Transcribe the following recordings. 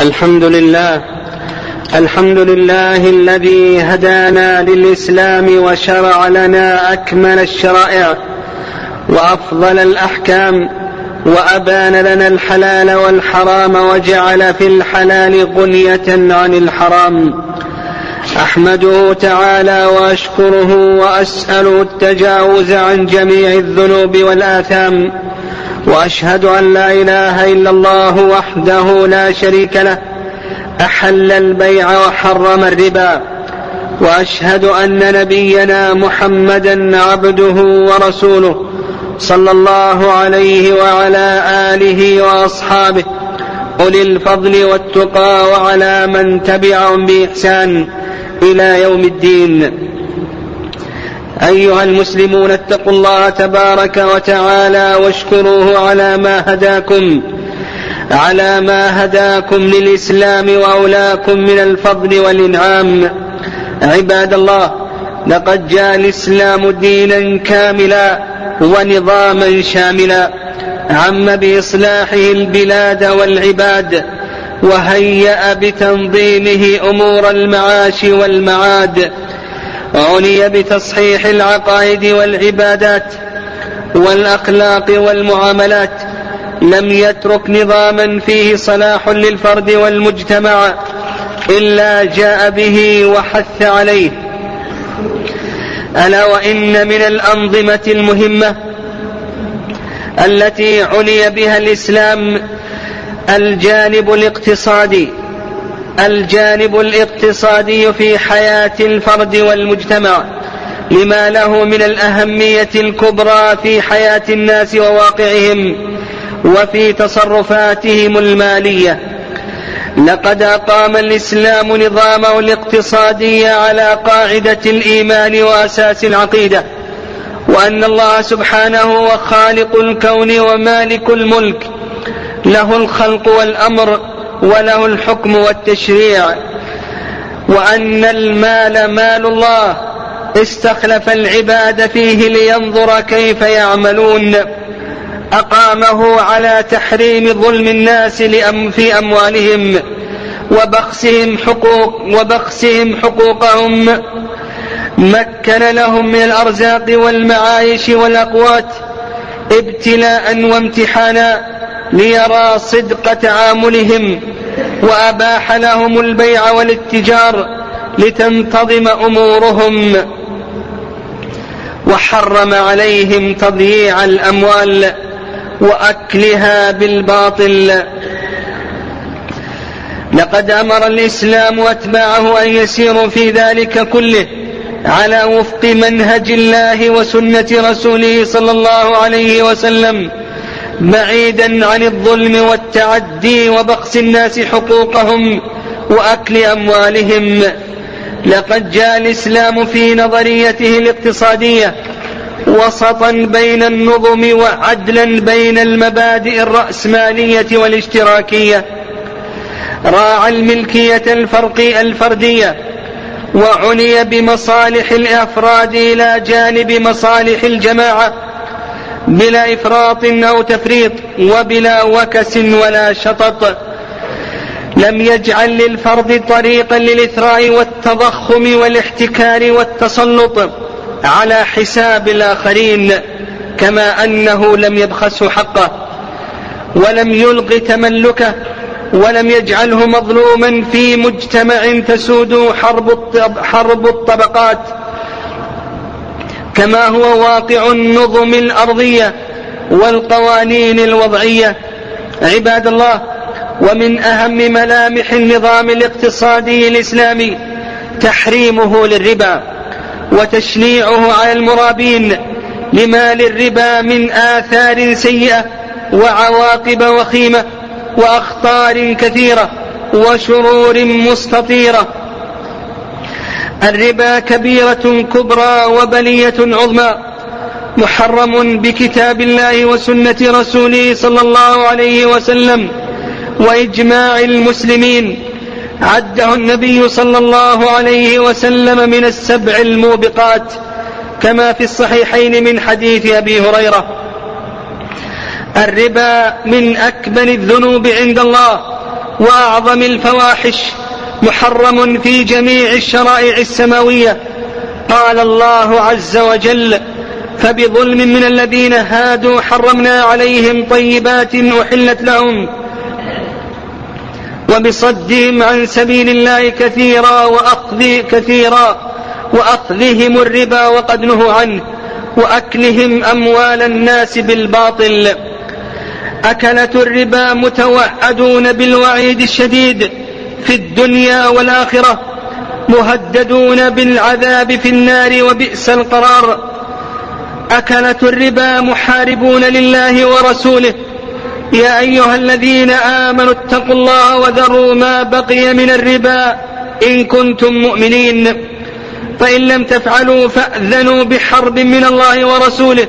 الحمد لله الحمد لله الذي هدانا للإسلام وشرع لنا أكمل الشرائع وأفضل الأحكام وأبان لنا الحلال والحرام وجعل في الحلال غنية عن الحرام. أحمده تعالى وأشكره وأسأله التجاوز عن جميع الذنوب والآثام وأشهد أن لا إله إلا الله وحده لا شريك له أحل البيع وحرم الربا وأشهد أن نبينا محمدا عبده ورسوله صلى الله عليه وعلى آله وأصحابه أولي الفضل والتقى وعلى من تبعهم بإحسان إلى يوم الدين. أيها المسلمون اتقوا الله تبارك وتعالى واشكروه على ما هداكم على ما هداكم للإسلام وأولاكم من الفضل والإنعام. عباد الله لقد جاء الإسلام دينا كاملا ونظاما شاملا عم بإصلاحه البلاد والعباد وهيأ بتنظيمه أمور المعاش والمعاد. عني بتصحيح العقائد والعبادات والأخلاق والمعاملات. لم يترك نظاما فيه صلاح للفرد والمجتمع إلا جاء به وحث عليه. ألا وإن من الأنظمة المهمة التي عني بها الإسلام الجانب الاقتصادي. الجانب الاقتصادي في حياة الفرد والمجتمع لما له من الأهمية الكبرى في حياة الناس وواقعهم وفي تصرفاتهم المالية. لقد أقام الإسلام نظامه الاقتصادي على قاعدة الإيمان وأساس العقيدة وأن الله سبحانه هو خالق الكون ومالك الملك له الخلق والأمر وله الحكم والتشريع وأن المال مال الله. استخلف العباد فيه لينظر كيف يعملون. أقامه على تحريم ظلم الناس في أموالهم وبخسهم حقوق وبخسهم حقوقهم. مكن لهم من الأرزاق والمعايش والأقوات ابتلاء وامتحانا. ليرى صدق تعاملهم واباح لهم البيع والاتجار لتنتظم أمورهم وحرم عليهم تضييع الأموال وأكلها بالباطل. لقد أمر الإسلام أتباعه أن يسيروا في ذلك كله على وفق منهج الله وسنة رسوله صلى الله عليه وسلم. بعيدا عن الظلم والتعدي وبخس الناس حقوقهم وأكل أموالهم. لقد جاء الإسلام في نظريته الاقتصادية وسطا بين النظم وعدلا بين المبادئ الرأسمالية والاشتراكية. راعى الملكية الفرق الفردية وعني بمصالح الأفراد إلى جانب مصالح الجماعة بلا إفراط أو تفريط وبلا وكس ولا شطط. لم يجعل للفرد طريقا للإثراء والتضخم والاحتكار والتسلط على حساب الآخرين كما أنه لم يبخسه حقه ولم يلغ تملكه ولم يجعله مظلوما في مجتمع تسود حرب حرب الطبقات. كما هو واقع النظم الأرضية والقوانين الوضعية. عباد الله ومن أهم ملامح النظام الاقتصادي الإسلامي تحريمه للربا وتشنيعه على المرابين لما للربا من آثار سيئة وعواقب وخيمة وأخطار كثيرة وشرور مستطيرة. الربا كبيرة كبرى وبلية عظمى محرم بكتاب الله وسنة رسوله صلى الله عليه وسلم وإجماع المسلمين عده النبي صلى الله عليه وسلم من السبع الموبقات كما في الصحيحين من حديث أبي هريرة. الربا من أكبر الذنوب عند الله وأعظم الفواحش محرم في جميع الشرائع السماوية. قال الله عز وجل فبظلم من الذين هادوا حرمنا عليهم طيبات أحلت لهم وبصدهم عن سبيل الله كثيرا وأخذ كثيرا وأخذهم الربا وقد نهوا عنه وأكلهم أموال الناس بالباطل. أكلة الربا متوعدون بالوعيد الشديد في الدنيا والآخرة مهددون بالعذاب في النار وبئس القرار. أكلة الربا محاربون لله ورسوله. يا أيها الذين آمنوا اتقوا الله وذروا ما بقي من الربا إن كنتم مؤمنين. فإن لم تفعلوا فأذنوا بحرب من الله ورسوله.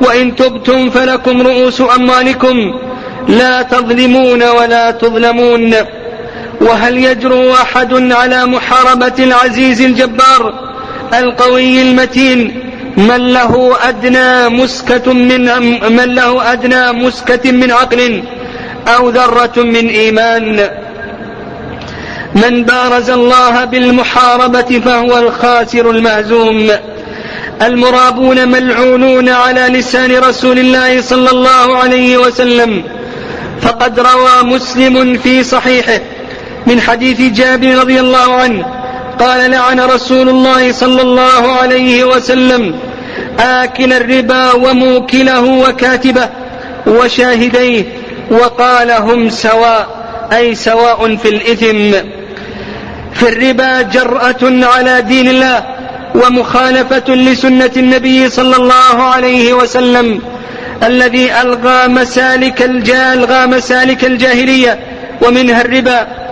وإن تبتم فلكم رؤوس أموالكم. لا تظلمون ولا تظلمون. وهل يجرؤ أحد على محاربة العزيز الجبار القوي المتين من له أدنى مسكة من من له أدنى مسكة من عقل أو ذرة من إيمان؟ من بارز الله بالمحاربة فهو الخاسر المهزوم. المرابون ملعونون على لسان رسول الله صلى الله عليه وسلم. فقد روى مسلم في صحيحه. من حديث جابر رضي الله عنه قال لعن رسول الله صلى الله عليه وسلم آكل الربا وموكله وكاتبه وشاهديه وقال هم سواء أي سواء في الإثم. في الربا جرأة على دين الله ومخالفة لسنة النبي صلى الله عليه وسلم الذي ألغى مسالك ألغى مسالك الجاهلية ومنها الربا.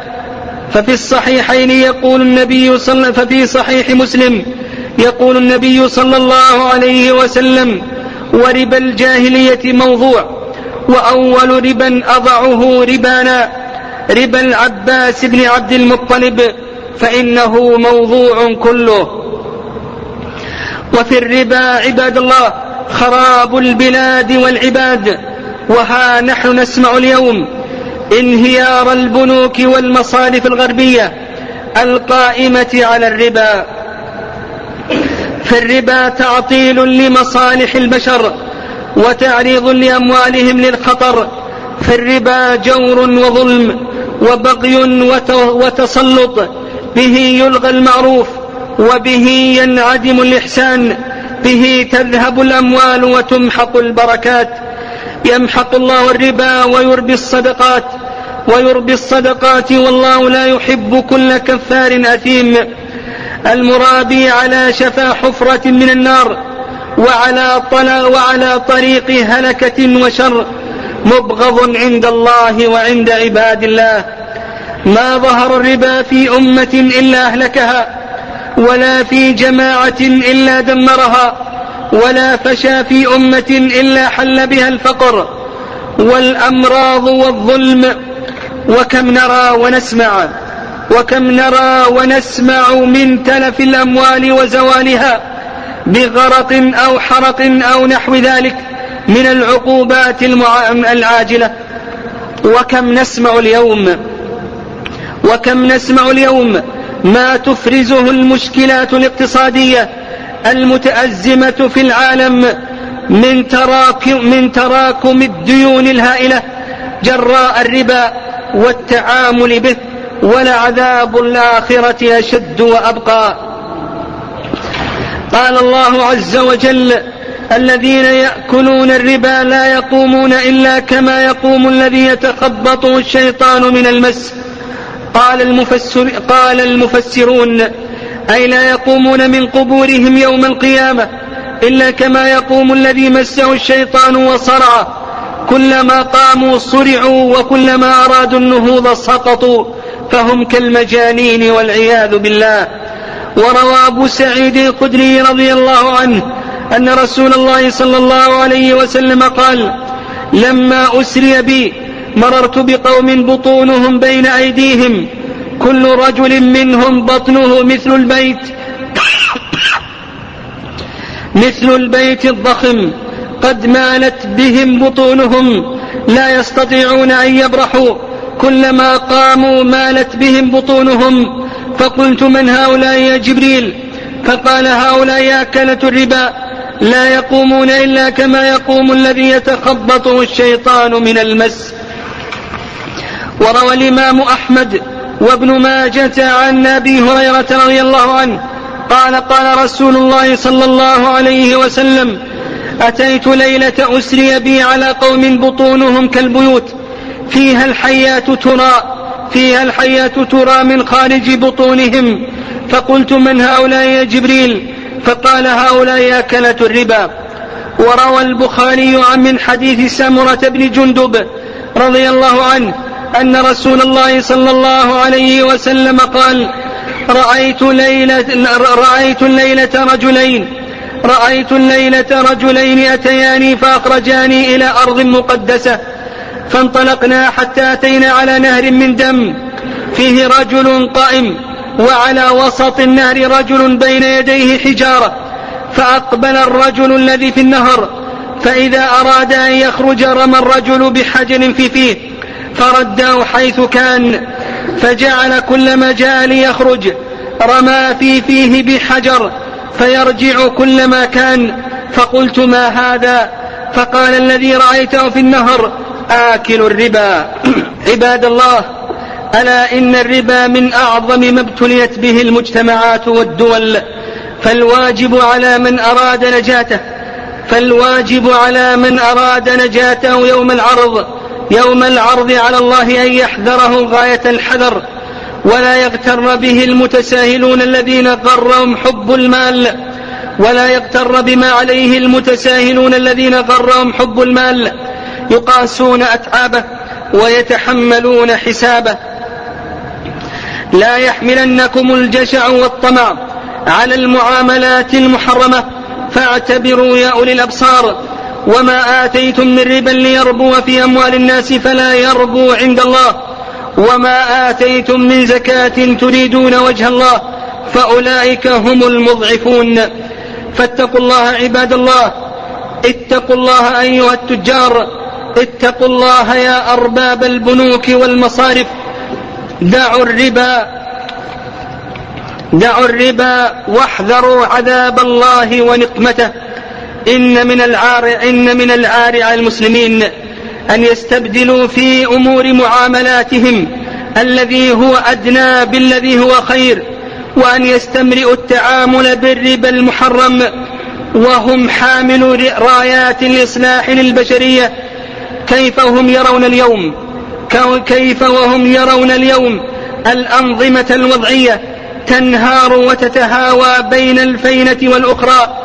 ففي الصحيحين يقول النبي صلى ففي صحيح مسلم يقول النبي صلى الله عليه وسلم وربا الجاهلية موضوع وأول ربا أضعه ربانا ربا العباس بن عبد المطلب فإنه موضوع كله. وفي الربا عباد الله خراب البلاد والعباد وها نحن نسمع اليوم انهيار البنوك والمصارف الغربية القائمة على الربا. فالربا تعطيل لمصالح البشر وتعريض لأموالهم للخطر. فالربا جور وظلم وبغي وتسلط. به يلغى المعروف وبه ينعدم الإحسان. به تذهب الأموال وتمحق البركات. يمحق الله الربا ويربي الصدقات ويربي الصدقات والله لا يحب كل كفار أثيم. المرابي على شفا حفرة من النار وعلى طلا وعلى طريق هلكة وشر. مبغض عند الله وعند عباد الله. ما ظهر الربا في أمة إلا أهلكها ولا في جماعة إلا دمرها. ولا فشى في أمة إلا حل بها الفقر والأمراض والظلم وكم نرى ونسمع وكم نرى ونسمع من تلف الأموال وزوالها بغرق أو حرق أو نحو ذلك من العقوبات العاجلة. وكم نسمع اليوم وكم نسمع اليوم ما تفرزه المشكلات الاقتصادية المتأزمة في العالم من تراكم, من تراكم الديون الهائلة جراء الربا والتعامل به ولعذاب الآخرة أشد وأبقى. قال الله عز وجل الذين يأكلون الربا لا يقومون إلا كما يقوم الذي يتخبطه الشيطان من المس. قال, المفسر قال المفسرون أي لا يقومون من قبورهم يوم القيامة إلا كما يقوم الذي مسه الشيطان وصرعه كلما قاموا صرعوا وكلما أرادوا النهوض سقطوا. فهم كالمجانين والعياذ بالله. وروى أبو سعيد الخدري رضي الله عنه أن رسول الله صلى الله عليه وسلم قال لما أسري بي مررت بقوم بطونهم بين أيديهم كل رجل منهم بطنه مثل البيت مثل البيت الضخم قد مالت بهم بطونهم لا يستطيعون أن يبرحوا. كلما قاموا مالت بهم بطونهم. فقلت من هؤلاء يا جبريل؟ فقال هؤلاء أكلة الربا لا يقومون إلا كما يقوم الذي يتخبطه الشيطان من المس. وروى الإمام أحمد وابن ماجة عن أبي هريرة رضي الله عنه قال قال رسول الله صلى الله عليه وسلم أتيت ليلة أسري بي على قوم بطونهم كالبيوت فيها الحيات ترى فيها الحيات ترى من خارج بطونهم فقلت من هؤلاء يا جبريل فقال هؤلاء أكلة الربا وروى البخاري عن من حديث سمرة بن جندب رضي الله عنه أن رسول الله صلى الله عليه وسلم قال رأيت ليلة رأيت الليلة رجلين. رأيت الليلة رجلين أتياني فأخرجاني إلى أرض مقدسة فانطلقنا حتى أتينا على نهر من دم. فيه رجل قائم وعلى وسط النهر رجل بين يديه حجارة. فأقبل الرجل الذي في النهر فإذا أراد أن يخرج رمى الرجل بحجر في فيه. فرده حيث كان فجعل كلما جاء ليخرج رمى في فيه بحجر فيرجع كلما كان. فقلت ما هذا؟ فقال الذي رأيته في النهر آكل الربا. عباد الله ألا إن الربا من أعظم ما ابتليت به المجتمعات والدول. فالواجب على من أراد نجاته فالواجب على من أراد نجاته يوم العرض. يوم العرض على الله أن يحذره غاية الحذر ولا يغتر به المتساهلون الذين غرهم حب المال ولا يغتر بما عليه المتساهلون الذين غرهم حب المال. يقاسون أتعابه ويتحملون حسابه. لا يحملنكم الجشع والطمع على المعاملات المحرمة فاعتبروا يا أولي الأبصار. وما آتيتم من ربا ليربو في أموال الناس فلا يربو عند الله وما آتيتم من زكاة تريدون وجه الله فأولئك هم المضعفون فاتقوا الله عباد الله اتقوا الله أيها التجار اتقوا الله يا أرباب البنوك والمصارف دعوا الربا دعوا الربا واحذروا عذاب الله ونقمته إن من العار إن من العار على المسلمين أن يستبدلوا في أمور معاملاتهم الذي هو أدنى بالذي هو خير وأن يستمرئوا التعامل بالربا المحرم وهم حاملوا رايات الإصلاح للبشرية. كيف هم يرون اليوم؟ كيف وهم يرون اليوم؟ الأنظمة الوضعية تنهار وتتهاوى بين الفينة والأخرى.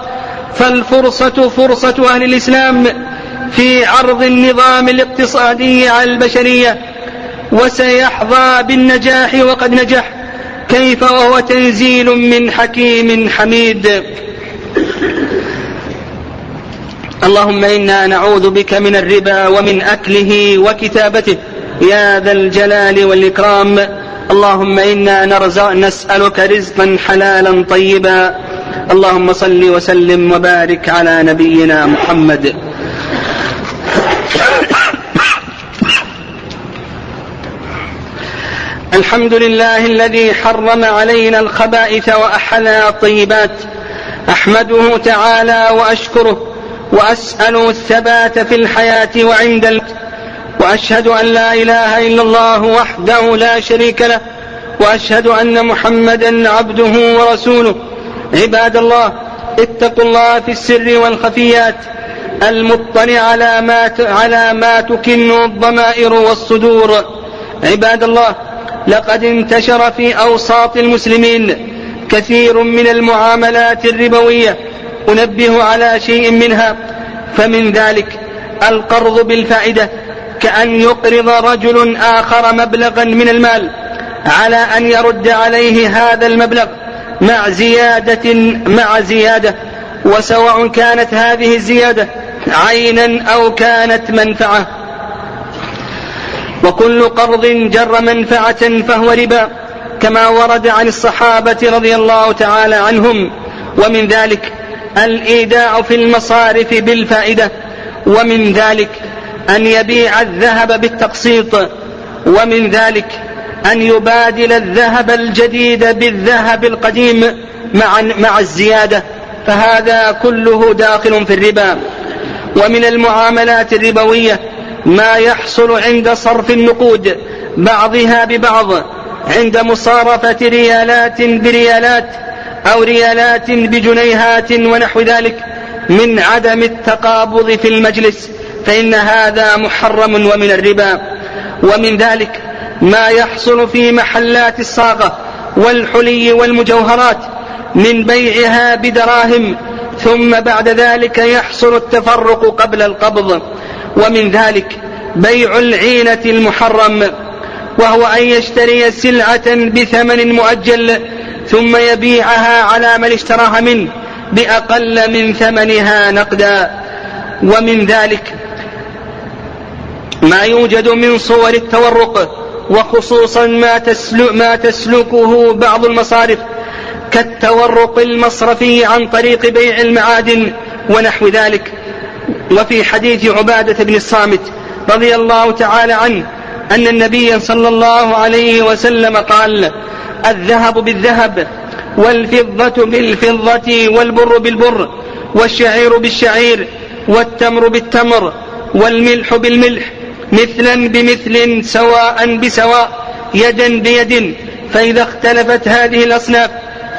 فالفرصة فرصة أهل الإسلام في عرض النظام الاقتصادي على البشرية وسيحظى بالنجاح وقد نجح كيف وهو تنزيل من حكيم حميد. اللهم إنا نعوذ بك من الربا ومن أكله وكتابته. يا ذا الجلال والإكرام. اللهم إنا نرزق نسألك رزقا حلالا طيبا. اللهم صل وسلم وبارك على نبينا محمد. الحمد لله الذي حرم علينا الخبائث واحل الطيبات. أحمده تعالى وأشكره وأسأل الثبات في الحياة وعند الموت وأشهد أن لا إله إلا الله وحده لا شريك له وأشهد أن محمدا عبده ورسوله. عباد الله اتقوا الله في السر والخفيات المطلع على ما على ما تكن الضمائر والصدور. عباد الله لقد انتشر في أوساط المسلمين كثير من المعاملات الربوية أنبه على شيء منها فمن ذلك القرض بالفائدة كأن يقرض رجل آخر مبلغا من المال على أن يرد عليه هذا المبلغ. مع زيادة مع زيادة. وسواء كانت هذه الزيادة عينا أو كانت منفعة. وكل قرض جر منفعة فهو ربا كما ورد عن الصحابة رضي الله تعالى عنهم. ومن ذلك الإيداع في المصارف بالفائدة. ومن ذلك أن يبيع الذهب بالتقسيط. ومن ذلك أن يبادل الذهب الجديد بالذهب القديم مع مع الزيادة فهذا كله داخل في الربا. ومن المعاملات الربوية ما يحصل عند صرف النقود بعضها ببعض عند مصارفة ريالات بريالات أو ريالات بجنيهات ونحو ذلك من عدم التقابض في المجلس فإن هذا محرم ومن الربا. ومن ذلك ما يحصل في محلات الصاغة والحلي والمجوهرات من بيعها بدراهم ثم بعد ذلك يحصل التفرق قبل القبض. ومن ذلك بيع العينة المحرم وهو أن يشتري سلعة بثمن مؤجل ثم يبيعها على من اشتراها منه بأقل من ثمنها نقدا. ومن ذلك ما يوجد من صور التورق وخصوصا ما, تسلك ما تسلكه بعض المصارف كالتورق المصرفي عن طريق بيع المعادن ونحو ذلك. وفي حديث عبادة بن الصامت رضي الله تعالى عنه أن النبي صلى الله عليه وسلم قال الذهب بالذهب والفضة بالفضة والبر بالبر والشعير بالشعير والتمر بالتمر والملح بالملح مثلا بمثل سواء بسواء يدا بيد. فإذا اختلفت هذه الأصناف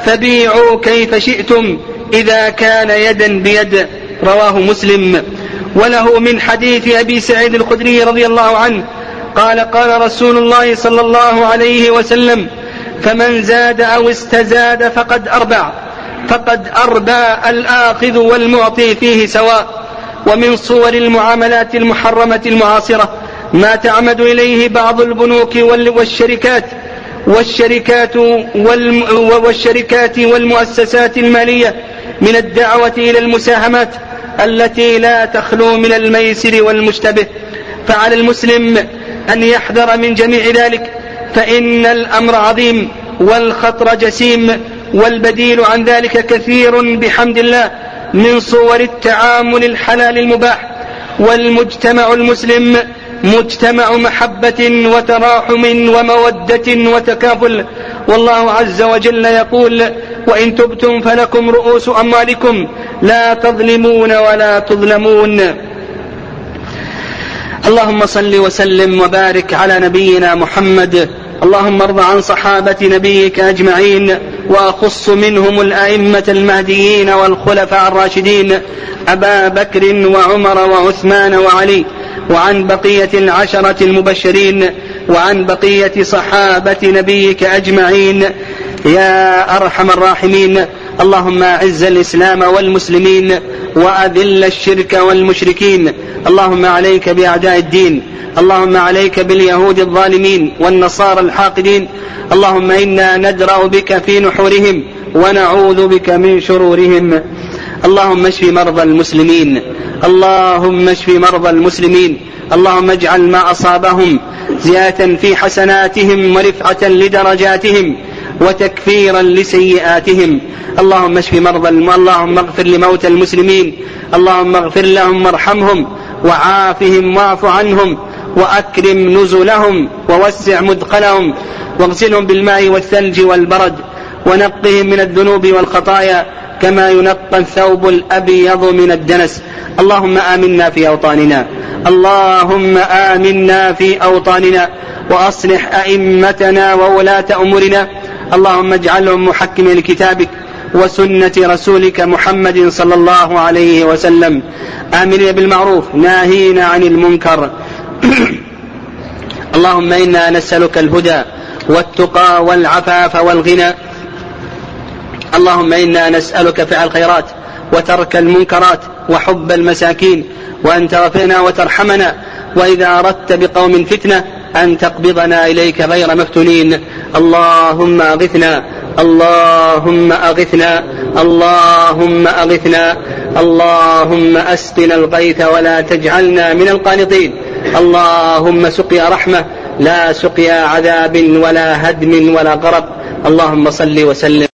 فبيعوا كيف شئتم إذا كان يدا بيد. رواه مسلم. وله من حديث أبي سعيد الخدري رضي الله عنه قال قال رسول الله صلى الله عليه وسلم فمن زاد أو استزاد فقد أربع فقد أربى الآخذ والمعطي فيه سواء. ومن صور المعاملات المحرمة المعاصرة ما تعمد إليه بعض البنوك والشركات والشركات والشركات والمؤسسات المالية من الدعوة إلى المساهمات التي لا تخلو من الميسر والمشتبه. فعلى المسلم أن يحذر من جميع ذلك فإن الأمر عظيم والخطر جسيم والبديل عن ذلك كثير بحمد الله. من صور التعامل الحلال المباح والمجتمع المسلم مجتمع محبة وتراحم ومودة وتكافل. والله عز وجل يقول وإن تبتم فلكم رؤوس أموالكم لا تظلمون ولا تظلمون. اللهم صل وسلم وبارك على نبينا محمد. اللهم ارض عن صحابة نبيك أجمعين. وأخص منهم الأئمة المهديين والخلفاء الراشدين أبا بكر وعمر وعثمان وعلي وعن بقية العشرة المبشرين وعن بقية صحابة نبيك أجمعين. يا أرحم الراحمين. اللهم أعز الإسلام والمسلمين. وأذل الشرك والمشركين. اللهم عليك بأعداء الدين. اللهم عليك باليهود الظالمين والنصارى الحاقدين. اللهم إنا ندرأ بك في نحورهم ونعوذ بك من شرورهم. اللهم اشف مرضى المسلمين. اللهم اشف مرضى المسلمين. اللهم اجعل ما أصابهم زيادة في حسناتهم ورفعة لدرجاتهم. وتكفيرا لسيئاتهم. اللهم اشف مرضى اللهم اغفر لموتى المسلمين. اللهم اغفر لهم وارحمهم. وعافهم واعف عنهم. وأكرم نزلهم. ووسع مدخلهم. واغسلهم بالماء والثلج والبرد. ونقهم من الذنوب والخطايا كما ينقى الثوب الأبيض من الدنس. اللهم آمنا في أوطاننا. اللهم آمنا في أوطاننا. وأصلح أئمتنا وولاة أمورنا. اللهم اجعلهم محكمين لكتابك وسنة رسولك محمد صلى الله عليه وسلم. آمنين بالمعروف ناهين عن المنكر. اللهم إنا نسألك الهدى والتقى والعفاف والغنى. اللهم إنا نسألك فعل الخيرات وترك المنكرات وحب المساكين وأن تغفرنا وترحمنا. وإذا أردت بقوم فتنة أن تقبضنا إليك غير مفتونين. اللهم أغثنا. اللهم أغثنا. اللهم أغثنا. اللهم أسقنا الغيث ولا تجعلنا من القانطين. اللهم سقيا رحمة. لا سقيا عذاب ولا هدم ولا غرق. اللهم صل وسلم.